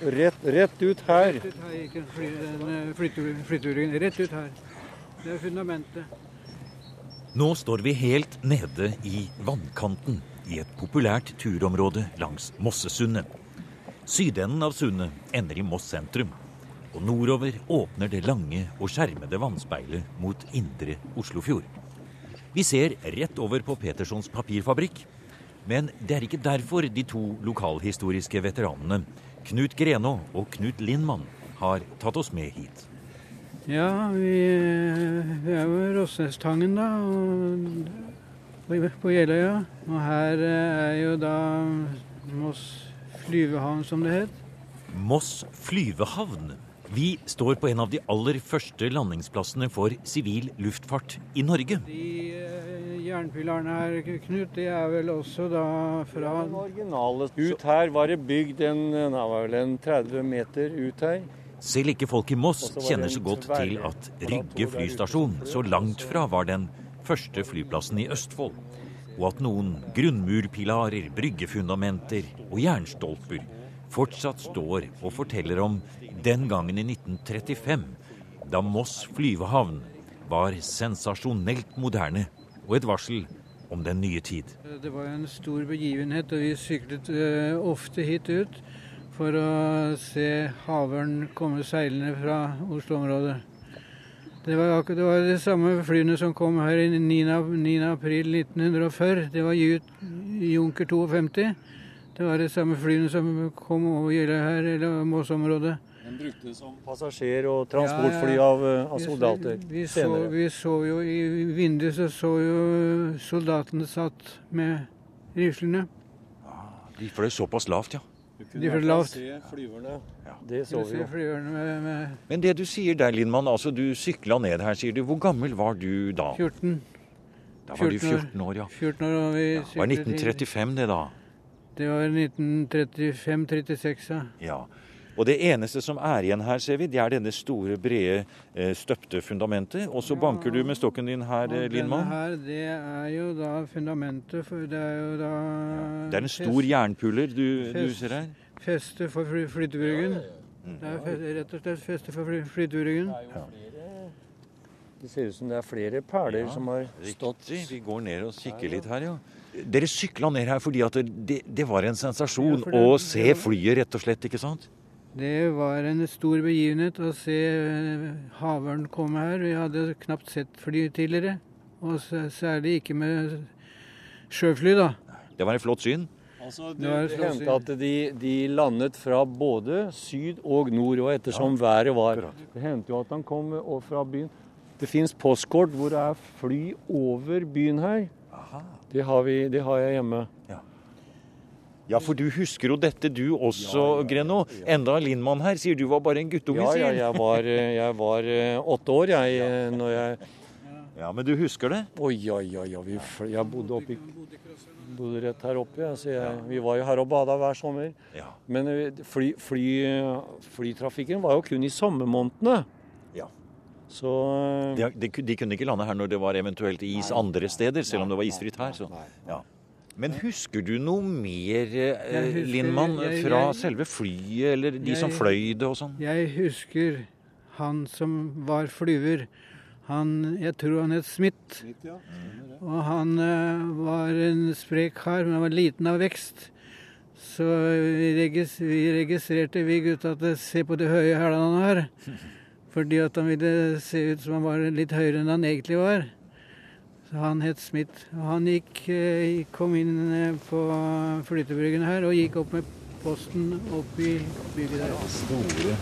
Rett, rett ut her. Rett ut her gikk fly, flyturen. Rett ut her. Det er fundamentet. Nå står vi helt nede i vannkanten i et populært turområde langs Mossesundet. Sydenden av sundet ender i Moss sentrum. Og nordover åpner det lange og skjermede vannspeilet mot indre Oslofjord. Vi ser rett over på Petersons papirfabrikk. Men det er ikke derfor de to lokalhistoriske veteranene, Knut Grenå og Knut Lindmann, har tatt oss med hit. Ja, vi, vi er jo i Rossnestangen, da. Og, på Jeløya. Og her er jo da Moss flyvehavn, som det het. Moss flyvehavn. Vi står på en av de aller første landingsplassene for sivil luftfart i Norge. De jernpilarene her, Knut, det er vel også da fra Den originale. Ut her var det bygd en, vel en 30 meter ut her. Selv ikke folk i Moss kjenner så godt til at Rygge flystasjon så langt fra var den første flyplassen i Østfold, og at noen grunnmurpilarer, bryggefundamenter og jernstolper fortsatt står og forteller om den gangen i 1935, da Moss flyvehavn var sensasjonelt moderne og et varsel om den nye tid. Det var en stor begivenhet, og vi syklet uh, ofte hit ut for å se havørn komme seilende fra Oslo-området. Det var, akkurat, det var de samme flyene som kom her i 9. 9. april 1940. Det var Junker 52. Det var de samme flyene som kom over Gjøla her, eller Moss-området. Den bruktes som passasjer- og transportfly av, eh, av soldater vi, vi, så, vi så jo i vinduet så, så jo soldatene satt med riflene. De fløy såpass lavt, ja. De fløy lavt. Se flyverne. Ja, det så vi jo. Med, med Men det du sier der, Lindmann, altså du sykla ned her, sier du. Hvor gammel var du da? 14. Da var du 14 år, ja. 14 år, og vi ja. Det var 1935 det, da? Det var 1935-36, ja. ja. Og det eneste som er igjen her, ser vi, det er denne store, brede, eh, støpte fundamentet. Og så ja, banker du med stokken din her, og Lindmann. Denne her, det er jo da fundamentet for Det er jo da ja. Det er en stor fest, jernpuller du, fest, du, ser her? Feste for fly, flytebryggen. Mm. Det er fest, rett og slett feste for fly, flytebryggen. Ja. Det ser ut som det er flere perler ja, som har stått Riktig. Vi går ned og kikker litt her, ja. Dere sykla ned her fordi at det, det var en sensasjon ja, det, å se flyet, rett og slett, ikke sant? Det var en stor begivenhet å se havørn komme her. Vi hadde knapt sett fly tidligere. Og særlig ikke med sjøfly, da. Det var et flott syn. Altså, det, det hendte at de, de, landet fra både syd og nord, og ettersom ja. været var. Det hendte jo at han kom fra byen. Det fins postkort hvor det er fly over byen her. Det har, vi, det har jeg hjemme. Ja. Ja, for du husker jo dette du også, ja, ja, Greno. Enda Lindmann her sier du var bare en guttunge, ja, ja, jeg var, eh, jeg var eh, åtte år, jeg, eh, når jeg Ja, Men du husker det? Oi, oi, oi. Vi, jeg bodde oppi bodde rett her oppe. Altså jeg, vi var jo her og bada hver sommer. Ja. Men fly, fly, flytrafikken var jo kun i sommermånedene. Ja. Så de, de, de, kunne ikke lande her når det var eventuelt is nei, andre steder, selv om det var isfritt her. Så. Ja. Men husker du noe mer, eh, husker, Lindmann, jeg, fra selve flyet, eller de jeg, som fløy det og sånn? Jeg husker han som var flyver. Han, jeg tror han het Smith. Ja. Og han uh, var en sprek kar, men han var liten av vekst. Så vi, regis, vi registrerte, vi gutta, at se på de høye hælene han har. Fordi at han ville se ut som han var litt høyere enn han egentlig var. Han het Smith. Han gikk, eh, kom inn eh, på flytebryggen her og gikk opp med posten opp i bygget der. Ja, store. Ja,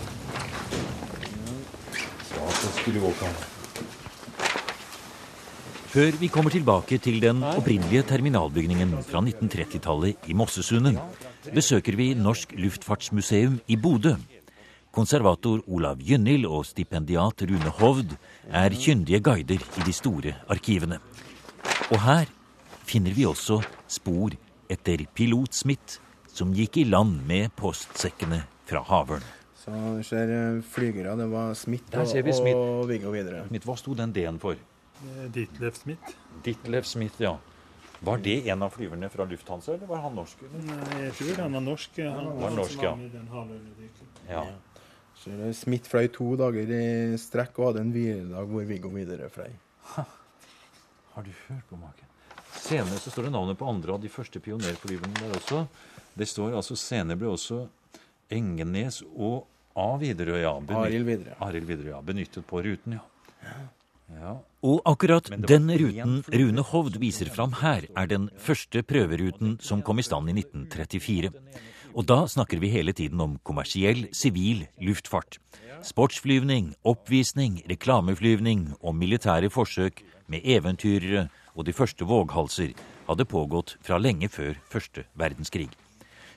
Før vi kommer tilbake til den opprinnelige terminalbygningen fra 1930-tallet i Mossesundet, besøker vi Norsk Luftfartsmuseum i Bodø. Konservator Olav Gynhild og stipendiat Rune Hovd er kyndige guider i de store arkivene. Og her finner vi også spor etter pilot Smith, som gikk i land med postsekkene fra havørn. Så vi ser eh, flygere. Det var Smith og, Smith. og Viggo videre. Smith, hva sto den D-en for? Ditlev Smith. Ditlev Smith, ja. Var det en av flyverne fra Lufthansa, eller var han norsk? Eller? Nei, jeg tror han var norsk. Han var norsk, ja. ja. Så Smith fløy to dager i strekk og hadde en hviledag hvor Viggo Widerøe fløy. Har du hørt på maken? Senere så står det navnet på andre av de første pionerflyverne der også. Det står altså Senere ble også Engenes og A. Widerøe, ja. Arild Widerøe. Arild Widerøe, ja. Benyttet på ruten, ja. ja. Og akkurat den ruten Rune Hovd viser fram her, er den første prøveruten som kom i stand i 1934. Og da snakker vi hele tiden om kommersiell, sivil luftfart. Sportsflyvning, oppvisning, reklameflyvning og militære forsøk med eventyrere og de første våghalser hadde pågått fra lenge før første verdenskrig.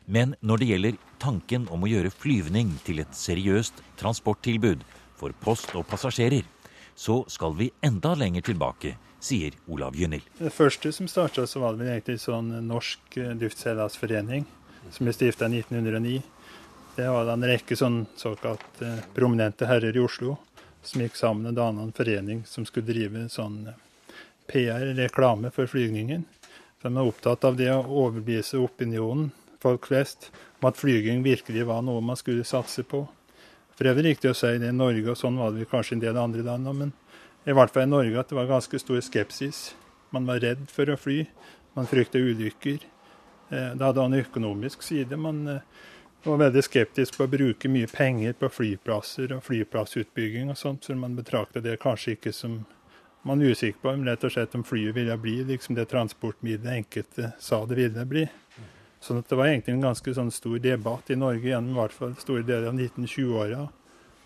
Men når det gjelder tanken om å gjøre flyvning til et seriøst transporttilbud for post og passasjerer, så skal vi enda lenger tilbake, sier Olav Gynhild. Det første som starta, var det egentlig sånn Norsk Luftseilasforening, som ble stifta i 1909. Det var en rekke sånn såkalt eh, prominente herrer i Oslo som gikk sammen og danna en forening som skulle drive sånn eh, PR, reklame for flygningen. De var opptatt av det å overbevise opinionen, folk flest, om at flyging virkelig var noe man skulle satse på. For det vel riktig å si det i Norge, og sånn var det kanskje en del andre land men i hvert fall i Norge at det var ganske stor skepsis. Man var redd for å fly. Man frykta ulykker. Eh, det hadde en økonomisk side. Man eh, var veldig skeptisk på å bruke mye penger på flyplasser og flyplassutbygging og sånt, så man betrakta det kanskje ikke som man er usikker på om rett og slett om flyet ville bli liksom det transportmiddelet enkelte sa det ville bli. Sånn at det var egentlig en ganske sånn stor debatt i Norge gjennom i hvert fall store deler av 1920-åra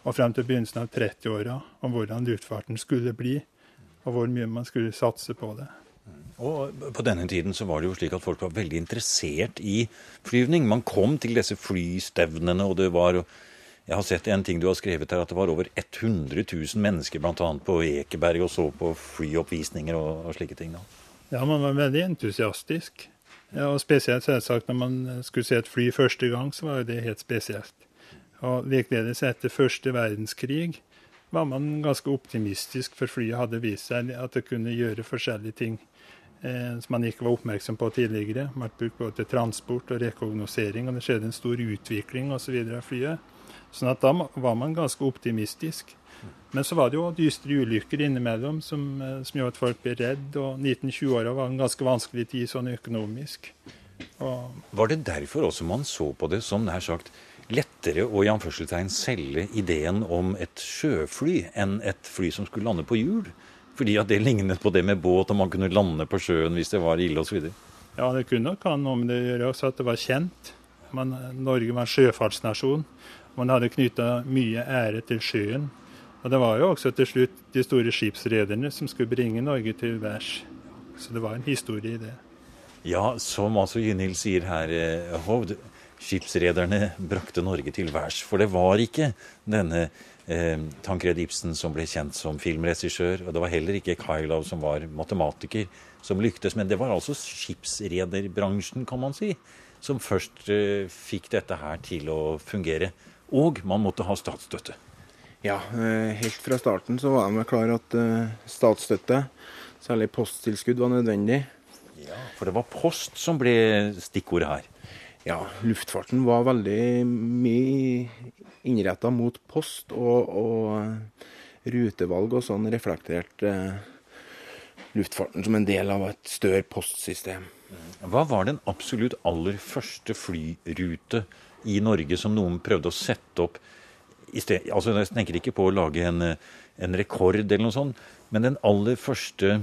og frem til begynnelsen av 30-åra om hvordan luftfarten skulle bli, og hvor mye man skulle satse på det. Og På denne tiden så var det jo slik at folk var veldig interessert i flyvning. Man kom til disse flystevnene, og det var Jeg har sett en ting du har skrevet her, at det var over 100 000 mennesker bl.a. på Ekeberg og så på flyoppvisninger og, og slike ting. da. Ja, man var veldig entusiastisk. Ja, og Spesielt selvsagt når man skulle se et fly første gang, så var det helt spesielt. Og Likeledes etter første verdenskrig var man ganske optimistisk, for flyet hadde vist seg at det kunne gjøre forskjellige ting som man ikke var oppmerksom på tidligere. Man ble brukt både til transport og rekognosering, og det skjedde en stor utvikling osv. av flyet. Sånn at da var man ganske optimistisk. Men så var det jo dystre ulykker innimellom som, eh, som gjorde at folk ble redd. Og 1920-åra var en ganske vanskelig tid sånn økonomisk. Og var det derfor også man så på det som nær sagt lettere å i anførselstegn selge ideen om et sjøfly enn et fly som skulle lande på hjul? Fordi at det lignet på det med båt, og man kunne lande på sjøen hvis det var ille osv.? Ja, det kunne nok ha noe med det å gjøre også at det var kjent. Man, Norge var en sjøfartsnasjon. Man hadde knytta mye ære til sjøen. Og det var jo også til slutt de store skipsrederne som skulle bringe Norge til værs. Så det var en historie i det. Ja, som altså Gynhild sier her, eh, Hovd. Skipsrederne brakte Norge til værs. For det var ikke denne eh, Tankred Ibsen som ble kjent som filmregissør, og det var heller ikke Kailov som var matematiker, som lyktes. Men det var altså skipsrederbransjen, kan man si, som først eh, fikk dette her til å fungere. Og man måtte ha statsstøtte. Ja, eh, helt fra starten så var jeg klar at eh, statsstøtte, særlig posttilskudd, var nødvendig. Ja, For det var post som ble stikkordet her? Ja, luftfarten var veldig mye innretta mot post, og, og rutevalg og sånn reflekterte luftfarten som en del av et større postsystem. Hva var den absolutt aller første flyrute i Norge som noen prøvde å sette opp sted, altså Jeg tenker ikke på å lage en, en, rekord eller noe sånt, men den aller første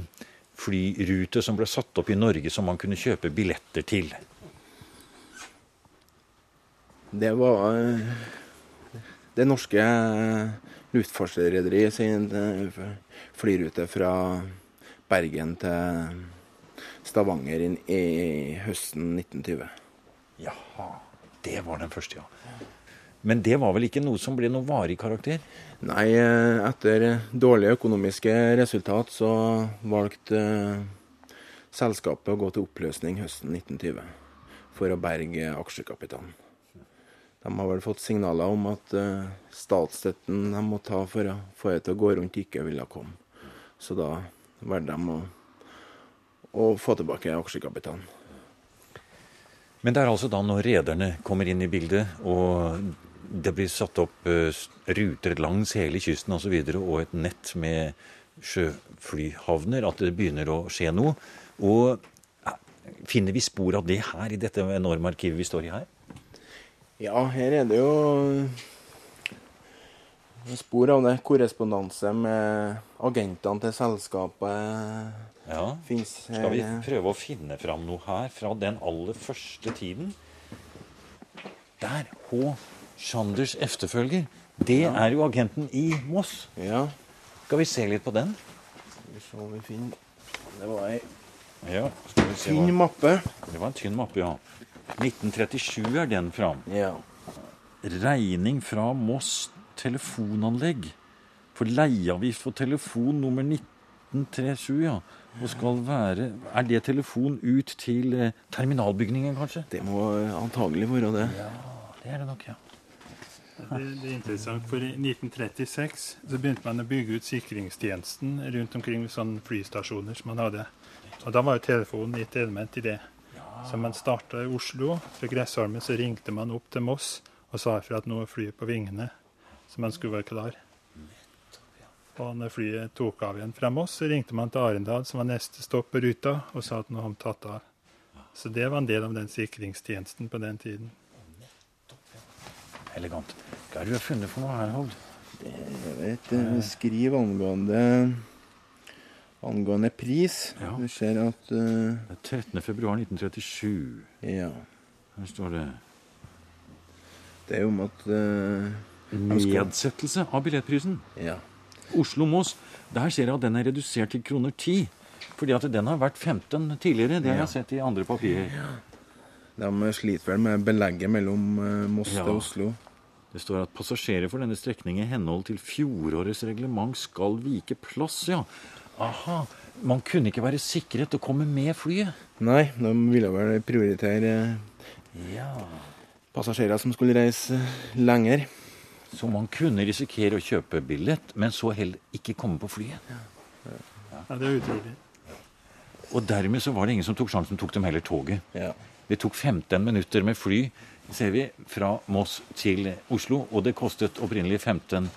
flyrute som ble satt opp i Norge som man kunne kjøpe billetter til. Det var eh, det norske luftfartsrederiet sin eh, flyrute fra Bergen til Stavanger i høsten 1920. Jaha. Det var den første, ja. Men det var vel ikke noe som ble noe varig karakter? Nei, eh, etter dårlige økonomiske resultat så valgte selskapet å gå til oppløsning høsten 1920 for å berge aksjekapitalen. De har vel fått signaler om at uh, statsstøtten de må ta for å få det til å gå rundt, ikke ville komme. Så da valgte de å, å få tilbake aksjekapitalen. Men det er altså da når rederne kommer inn i bildet, og det blir satt opp uh, ruter langs hele kysten osv., og, så videre, og et nett med sjøflyhavner, at det begynner å skje noe. Og finner vi spor av det her i dette enorme arkivet vi står i her? Ja, her er det jo spor av det. Korrespondanse med agentene til selskapet. Ja. fins her. Skal vi prøve å finne fram noe her fra den aller første tiden? Der. H. Sanders efterfølger. Det ja. er jo agenten i Moss. Ja. Skal vi se litt på den? Skal vi se om vi finner Det var ei ja, tynn mappe. Det var en tynn mappe, ja. 1937 er den fram. Ja. Regning fra Moss telefonanlegg for leieavgift for telefon nummer 1937, ja. Og skal være Er det telefon ut til eh, terminalbygningen, kanskje? Det må antagelig være det. Ja, det er det nok, ja. Det, det, er interessant, for I 1936 så begynte man å bygge ut sikringstjenesten rundt omkring sånne flystasjoner som man hadde. Og Da var jo telefonen et element i det. Så man starta i Oslo. Fra Gressholmen så ringte man opp til Moss og sa ifra at nå er flyet på vingene så man skulle være klar. Og når flyet tok av igjen fra Moss, så ringte man til Arendal, som var neste stopp på ruta, og sa at nå har de tatt av. Så det var en del av den sikringstjenesten på den tiden. Elegant. Hva er det du har funnet for noe her, Hold? Det er et eh, skriv angående angående pris. Ja. Du ser at uh, Det er 13.2.1937. Ja. Her står det Det er jo om at uh, Nedsettelse av billettprisen. Ja. Oslo-Moss. Der ser jeg at den er redusert til kroner 10. Fordi at den har vært 15 tidligere. Det har jeg sett i andre papirer. Ja. De sliter vel med belegget mellom uh, Moss ja. og Oslo. Det står at passasjerer for denne strekningen i henhold til fjorårets reglement skal vike plass, ja. Aha. Man kunne ikke være sikret å komme med flyet? Nei, de ville vel prioritere ja. passasjerer som skulle reise lenger. Så man kunne risikere å kjøpe billett, men så heller ikke komme på flyet. Ja, ja det er utrolig. Og dermed så var det ingen som tok sjansen, tok dem heller toget. Ja. Det tok 15 minutter med fly ser vi, fra Moss til Oslo, og det kostet opprinnelig 15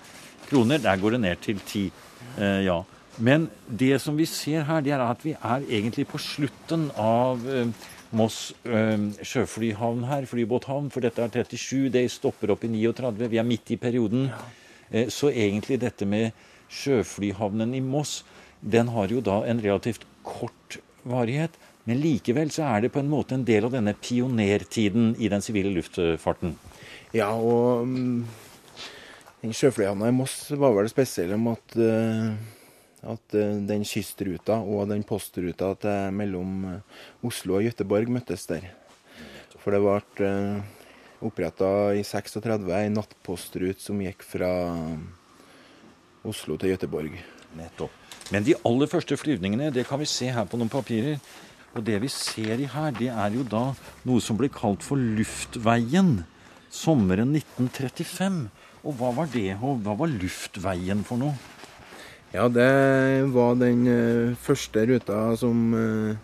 kroner. Der går det ned til 10. Eh, ja. Men det som vi ser her, det er at vi er egentlig på slutten av eh, Moss øh, sjøflyhavn her, flybåthavn, for dette er 37. Det stopper opp i 39. Vi er midt i perioden. Eh, så egentlig dette med sjøflyhavnen i Moss, den har jo da en relativt kort varighet. Men likevel så er det på en måte en del av denne pionertiden i den sivile luftfarten. Ja, og um, den sjøflyhavna i Moss var vel spesiell om at uh at eh, den kystruta og den postruta til mellom eh, Oslo og Gøteborg møttes der. For det ble eh, oppretta i 36 ei nattpostrute som gikk fra Oslo til Gøteborg. Nettopp. Men de aller første flyvningene, det kan vi se her på noen papirer. Og det vi ser i her, det er jo da noe som ble kalt for Luftveien. Sommeren 1935. Og hva var det? Og hva var Luftveien for noe? Ja, det var den uh, første ruta som uh,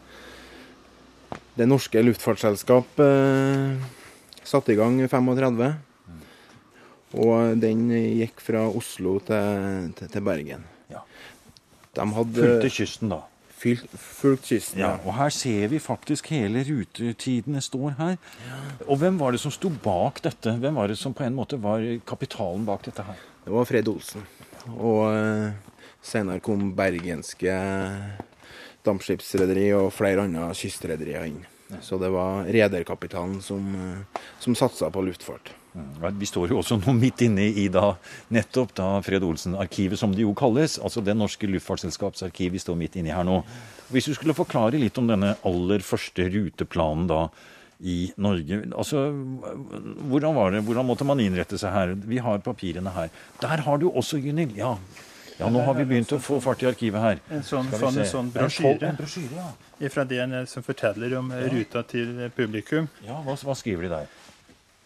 det norske luftfartsselskap uh, satte i gang i 35. Og den gikk fra Oslo til, til, til Bergen. Ja. De hadde Fulgte kysten, da. Fylt, fulgt kysten, ja. Og her ser vi faktisk hele rutetidene står her. Ja. Og hvem var det som sto bak dette? Hvem var det som på en måte var kapitalen bak dette her? Det var Fred Olsen. Og Senere kom bergenske dampskipsrederi og flere andre kystrederier inn. Så det var rederkapitalen som, som satsa på luftfart. Vi står jo også nå midt inne i da, nettopp da Fred Olsen-arkivet, som det jo kalles. Altså det norske luftfartsselskaps arkiv vi står midt inne i her nå. Hvis du skulle forklare litt om denne aller første ruteplanen da i Norge. Altså, hvordan var det? Hvordan måtte man innrette seg her? Vi har papirene her. Der har du også, Gunhild. Ja, ja, nå har vi begynt å få fart i arkivet her. En sånn, sånn, en sånn brosjyre, brosjyre ja. fra DNL som forteller om ja. ruta til publikum. Ja, hva, hva skriver de der?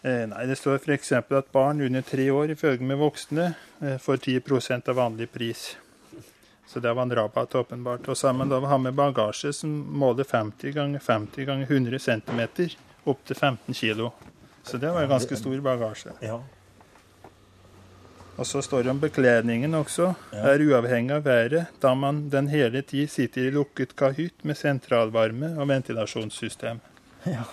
Eh, nei, Det står f.eks. at barn under tre år i følge med voksne eh, får 10% av vanlig pris. Så det var en rabatt, åpenbart. Og så har man da ha med bagasje som måler 50 ganger 50 ganger 100 cm, opp til 15 kg. Så det var en ganske stor bagasje. Ja. Og så står det om bekledningen også. Er uavhengig av været, da man den hele tid sitter i lukket kahytt med sentralvarme og ventilasjonssystem. Ja.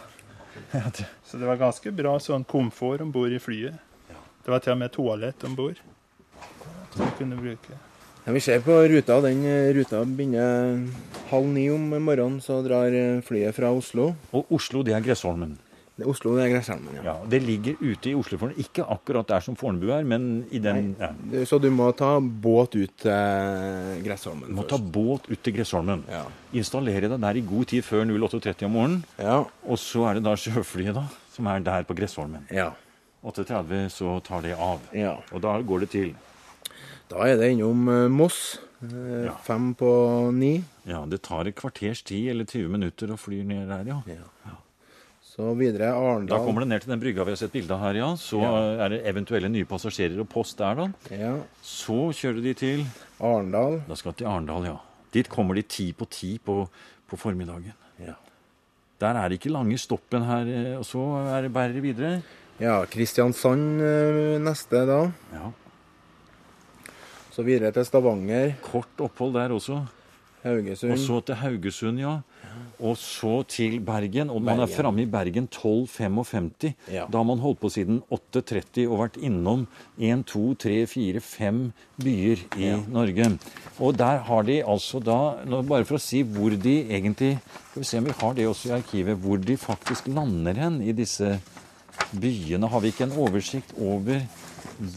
Ja, det, Så det var ganske bra sånn komfort om bord i flyet. Det var til og med toalett om bord som vi kunne bruke. Ja, vi ser på ruta. Den eh, ruta begynner halv ni om morgenen, så drar eh, flyet fra Oslo. og Oslo, det er Gressholmen. Det er Oslo det er Gressholmen, ja. Ja, Det ligger ute i Oslofjorden. Ikke akkurat der som Fornebu er, men i den ja. Så du må ta båt ut til Gressholmen Du må ta båt ut til Gressholmen. Ja. Installere deg der i god tid før 08.30 om morgenen. Ja. Og så er det da sjøflyet, da, som er der på Gressholmen. ja. 8.30 så tar det av. ja. Og da går det til. Da er det innom eh, Moss. eh, Ja. Fem på ni. Ja, det tar et kvarters tid eller 20 minutter å fly ned der, ja. ja. Så videre Da kommer det ned til den brygga vi har sett bilde av her, ja. Så er det eventuelle nye passasjerer og post der, da. Ja. Så kjører de til Arendal. Da skal de til Arendal, ja. Dit kommer de ti på ti på, på formiddagen. Ja. Der er det ikke lange stoppen her, eh, og så er det bærer videre. ja. Kristiansand eh, neste da. Ja, Så videre til Stavanger. Kort opphold der også. Haugesund. Og så til Haugesund, ja. Og så til Bergen. Og man er framme i Bergen 12.55. Ja. Da har man holdt på siden 8.30 og vært innom 1, 2, 3, 4, 5 byer i Norge. Og der har de altså da, Bare for å si hvor de egentlig Skal vi se om vi har det også i arkivet. Hvor de faktisk lander hen i disse byene. Har vi ikke en oversikt over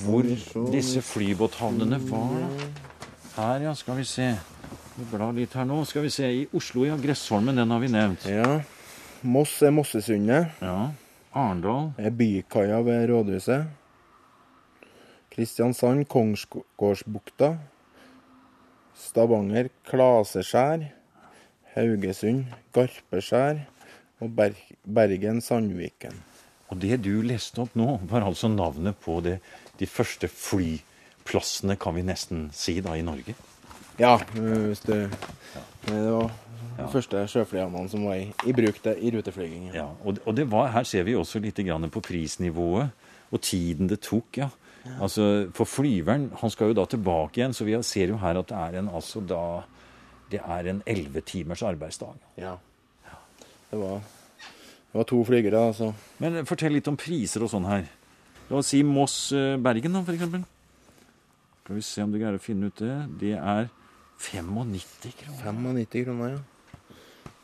hvor disse flybåthavnene var? Her, ja. Skal vi se. Vi blar litt her nå. Skal vi se. I Oslo, ja. Gressholmen, den har vi nevnt. Ja. Moss er Mossesundet. Ja. Arendal. er Bykaia ved rådhuset. Kristiansand, Kongsgårdsbukta. Stavanger, Klaseskjær. Haugesund, Garpeskjær. Og Ber Bergen, Sandviken. Og det du leste opp nå, var altså navnet på det, de første flyplassene, kan vi nesten si, da, i Norge. Ja, hvis du Det var de første sjøflyhavnene som var i, i bruk det, i ruteflyging. Ja, og, og det var, her ser vi også litt grann på prisnivået og tiden det tok. ja. Altså, For flyveren han skal jo da tilbake igjen, så vi ser jo her at det er en altså da, det er en elleve timers arbeidsdag. Ja. Det var, det var to flygere, altså. Men eh, fortell litt om priser og sånn her. La oss si Moss-Bergen, da, for eksempel. Skal vi se om du greier å finne ut det. Det er 95 kroner 95 kroner, ja.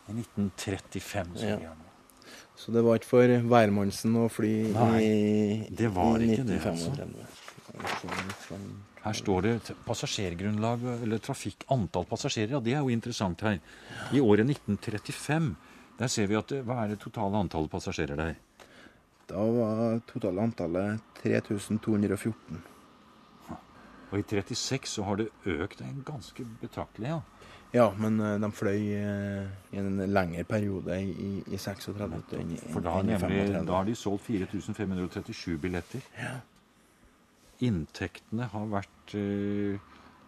i 1935. Så Ja. vi. Så det var ikke for hvermannsen å fly Nei, i det var i ikke det, altså. Her står det passasjergrunnlag eller trafikk, antall passasjerer. Ja, det er jo interessant her. I året 1935, der ser vi at hva er det totale antallet passasjerer der? Da var totale antallet 3214. Og i 36 så har det økt en ganske betraktelig, ja. Ja, men eh, de fløy eh, i en lengre periode i, i, i 36 enn For da, nemlig, 35. da har de solgt 4537 billetter. Ja. Inntektene har vært eh,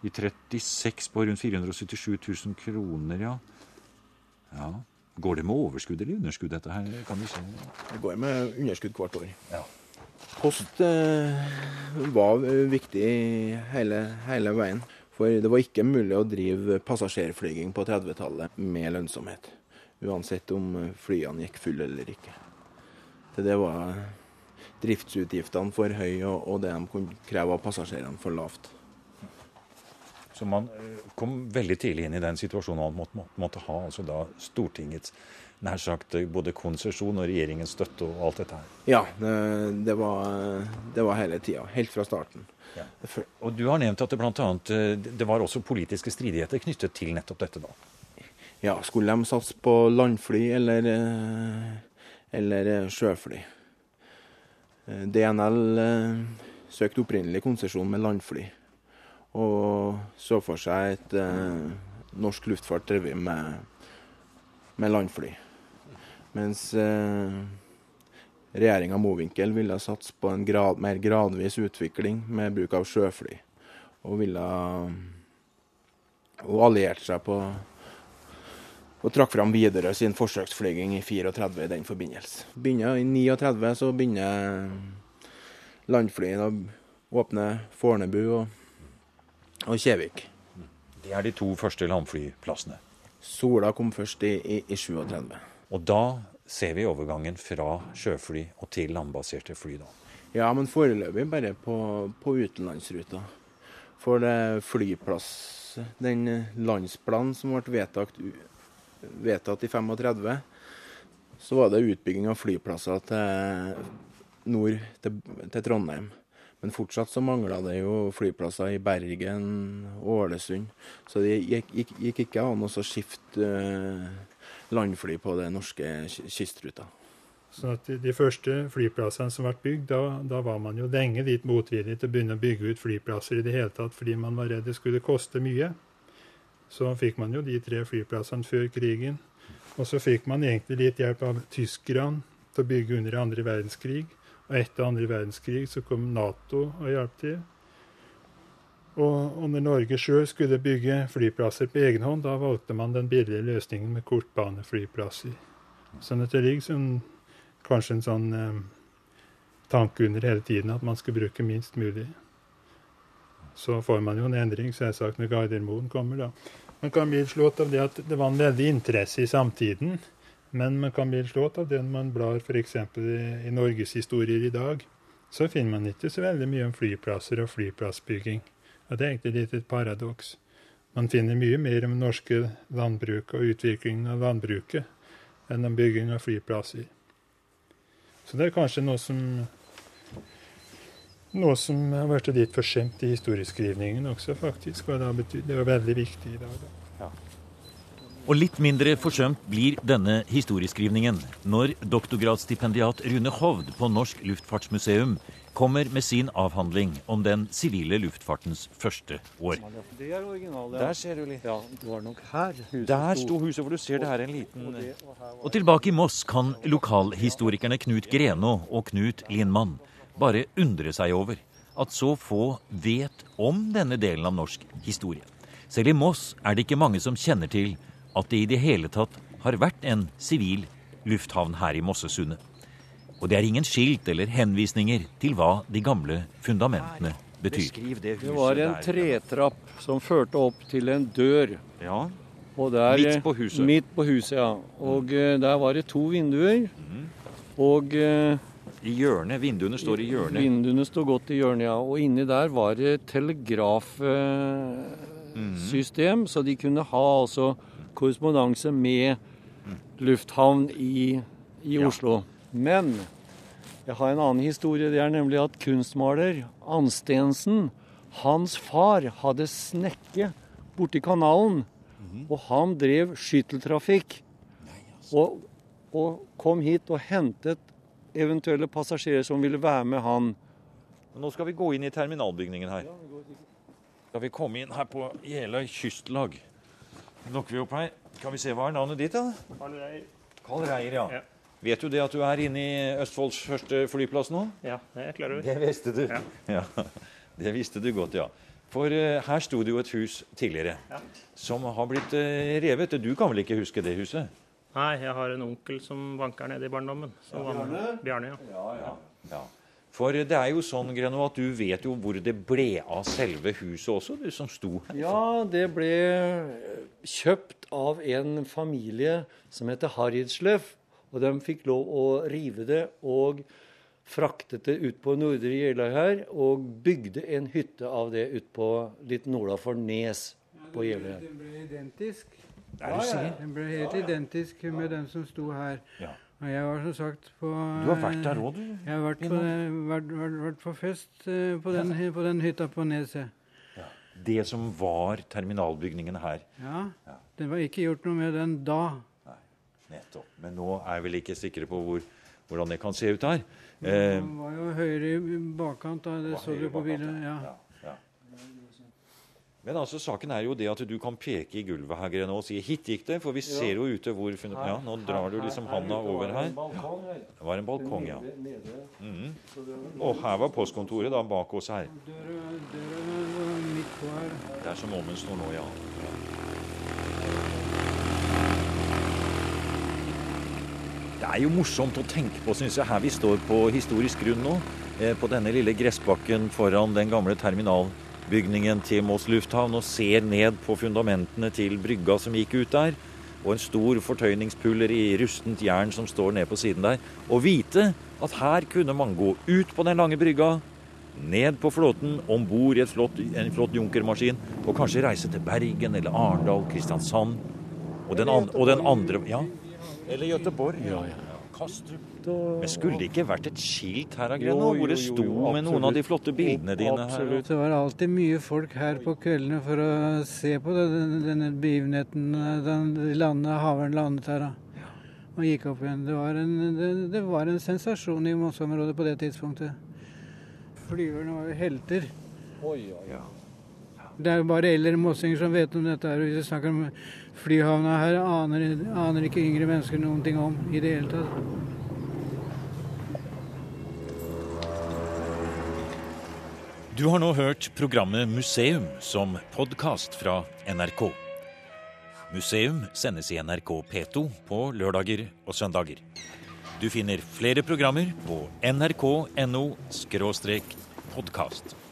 i 36 på rundt 477 000 kroner, ja. ja. Går det med overskudd eller underskudd, dette her? Kan du se? Det går med underskudd hvert år. Ja. Post eh, var viktig hele, hele veien. For det var ikke mulig å drive passasjerflyging på 30-tallet med lønnsomhet. Uansett om flyene gikk fulle eller ikke. Til det var driftsutgiftene for høye, og, det de kunne kreve av passasjerene for lavt. Så man eh, kom veldig tidlig inn i den situasjonen man måtte, måtte, ha altså Stortingets nær sagt eh, både konsesjon og regjeringens støtte og alt dette her. Ja, det, det, var, det var hele tida. Helt fra starten. Ja. Og du har nevnt at det blant annet, eh, det var også politiske stridigheter knyttet til nettopp dette. da. Ja, skulle de satse på landfly eller, eh, eller sjøfly? DNL søkte opprinnelig konsesjon med landfly, og så for seg et norsk luftfart drevet med, med landfly. Mens eh, regjeringa Mowinckel ville satse på en grad, mer gradvis utvikling med bruk av sjøfly, og ville Hun allierte seg på og trakk fram videre sin forsøksflyging i 34 i den forbindelse. Begynner I 39 så begynner landflyene å åpne Fornebu og, og Kjevik. Det er de to første landflyplassene. Sola kom først i, i, i 37. Og da ser vi overgangen fra sjøfly og til landbaserte fly, da. Ja, men foreløpig bare på, på utenlandsruta. For det flyplass, den landsplanen som ble vedtatt vedtatt i 35, så var det utbygging av flyplasser til nord til, til Trondheim. Men fortsatt så mangla det jo flyplasser i Bergen og Ålesund. Så det gikk, gikk, gikk ikke an å skifte uh, landfly på den norske kystruta. Så at De første flyplassene som ble bygd, da, da, var man jo lenge litt motvillig til å begynne å bygge ut flyplasser i det hele tatt, fordi man var redd det skulle koste mye så fikk man jo de tre flyplassene før krigen. Og så fikk man egentlig litt hjelp av tyskerne til å bygge under andre verdenskrig. Og etter andre verdenskrig så kom Nato og hjalp til. Og, og når Norge sjøl skulle bygge flyplasser på egen hånd, da valgte man den billige løsningen med kortbaneflyplasser. Sånn at det ligger sånn, kanskje en sånn eh, tanke under hele tiden at man skal bruke minst mulig. Så får man jo en endring, selvsagt, når Gardermoen kommer, da. Man kan bli slått av det at det var en veldig interesse i samtiden. Men man kan bli slått av det når man blar f.eks. i, i norgeshistorier i dag. Så finner man ikke så veldig mye om flyplasser og flyplassbygging. Og det er egentlig litt et paradoks. Man finner mye mer om norske landbruk og utviklingen av landbruket enn om bygging av flyplasser. Så det er kanskje noe som noe som har vært litt forsømt i historieskrivningen også, faktisk. Og det var veldig viktig i dag. Ja. Og litt mindre forsømt blir denne historieskrivningen når doktorgradsstipendiat Rune Hovd på Norsk Luftfartsmuseum kommer med sin avhandling om den sivile luftfartens første år. Det er originale. Der ser du litt. Ja, det var nok her huset Der sto huset, for du ser det her en liten Og tilbake i Moss kan lokalhistorikerne Knut Greno og Knut Lindmann bare undre seg over at så få vet om denne delen av norsk historie. Selv i Moss er det ikke mange som kjenner til at det i det hele tatt har vært en sivil lufthavn her i Mossesundet. Og det er ingen skilt eller henvisninger til hva de gamle fundamentene betyr. Det, var en tretrapp som førte opp til en dør. Ja, der, Midt på huset. Midt på huset, ja. Og mm. der var det to vinduer. Mm. Og uh, i hjørnet. Vinduene står i hjørnet. Vinduene står godt i hjørnet, ja. Og inni der var det telegrafsystem, mm. så de kunne ha altså korrespondanse med lufthavn i, i Oslo. Ja. Men jeg har en annen historie. Det er nemlig at kunstmaler Anstensen, hans far, hadde snekke borti kanalen. Mm. Og han drev skytteltrafikk. Altså. Og, og kom hit og hentet eventuelle passasjerer som ville være med han. Nå skal vi gå inn i terminalbygningen her. Skal vi komme inn her på Jeløy kystlag. Lukker vi opp her. Kan vi se hva er navnet ditt, da? Karl Reier. Karl Reier, ja. ja. Vet du det at du er inne i Østfolds første flyplass nå? Ja, det er jeg klar over. Det visste du. Ja. ja. Det visste du godt, ja. For uh, her sto det jo et hus tidligere ja. som har blitt uh, revet. Du kan vel ikke huske det huset? Nei, jeg har en onkel som vanker nede i barndommen. Ja, Bjarne? Bjarne ja. Ja, ja. ja. For det er jo sånn Greno, at du vet jo hvor det ble av selve huset også, du som sto her. Ja, det ble kjøpt av en familie som heter Haridslev. Og de fikk lov å rive det og fraktet det ut på Nordre Jeløy her. Og bygde en hytte av det ut på litt nordafor Nes på Jeløy. Det ble identisk er du sikker? Den ble helt identisk med den som sto her. Og jeg var som sagt på Du har vært der òg, du? Jeg har vært på, vært, vært, vært på fest eh, på den, på den, hytta på Neset. Ja. Det som var terminalbygningen her? Ja. ja. Det var ikke gjort noe med den da. Nettopp. Men nå er vi vel ikke sikre på hvor, hvordan det kan se ut her. Det eh, var jo høyere i bakkant, da. Det så du på bildet. ja. Men altså, saken er jo det at du kan peke i gulvet her Grena. og si 'hit gikk det', for vi ser jo ute hvor funnet, Ja, nå drar du liksom handa over her. Det var en balkong, ja. Mm. Og her var postkontoret da bak oss her. Det er som Åmund står nå, ja. Det er jo morsomt å tenke på, syns jeg, her vi står på historisk grunn nå. Eh, på denne lille gressbakken foran den gamle terminalbygningen til Moss lufthavn og ser ned på fundamentene til brygga som gikk ut der. Og en stor fortøyningspuller i rustent jern som står ned på siden der. Og vite at her kunne man gå ut på den lange brygga, ned på flåten, om bord i flott, en flott junkermaskin, og kanskje reise til Bergen eller Arendal, Kristiansand. Og den, an, og den andre Ja. Eller Göteborg. Ja, ja. Kastrup. Men skulle det ikke vært et skilt her Agrena, hvor det sto med noen av de flotte bildene dine her? Det var alltid mye folk her på kveldene for å se på denne, denne begivenheten. Den landet, haveren landet her. Da. Og gikk opp igjen. Det var en, det, det var en sensasjon i Moss-området på det tidspunktet. Flyverne var jo helter. Oi, ja. Det er jo bare eldre mossinger som vet om dette. her. Hvis vi snakker om flyhavna her, aner, aner ikke yngre mennesker noen ting om i det hele tatt. Du har nå hørt programmet Museum som podkast fra NRK. Museum sendes i NRK P2 på lørdager og søndager. Du finner flere programmer på nrk.no podkast.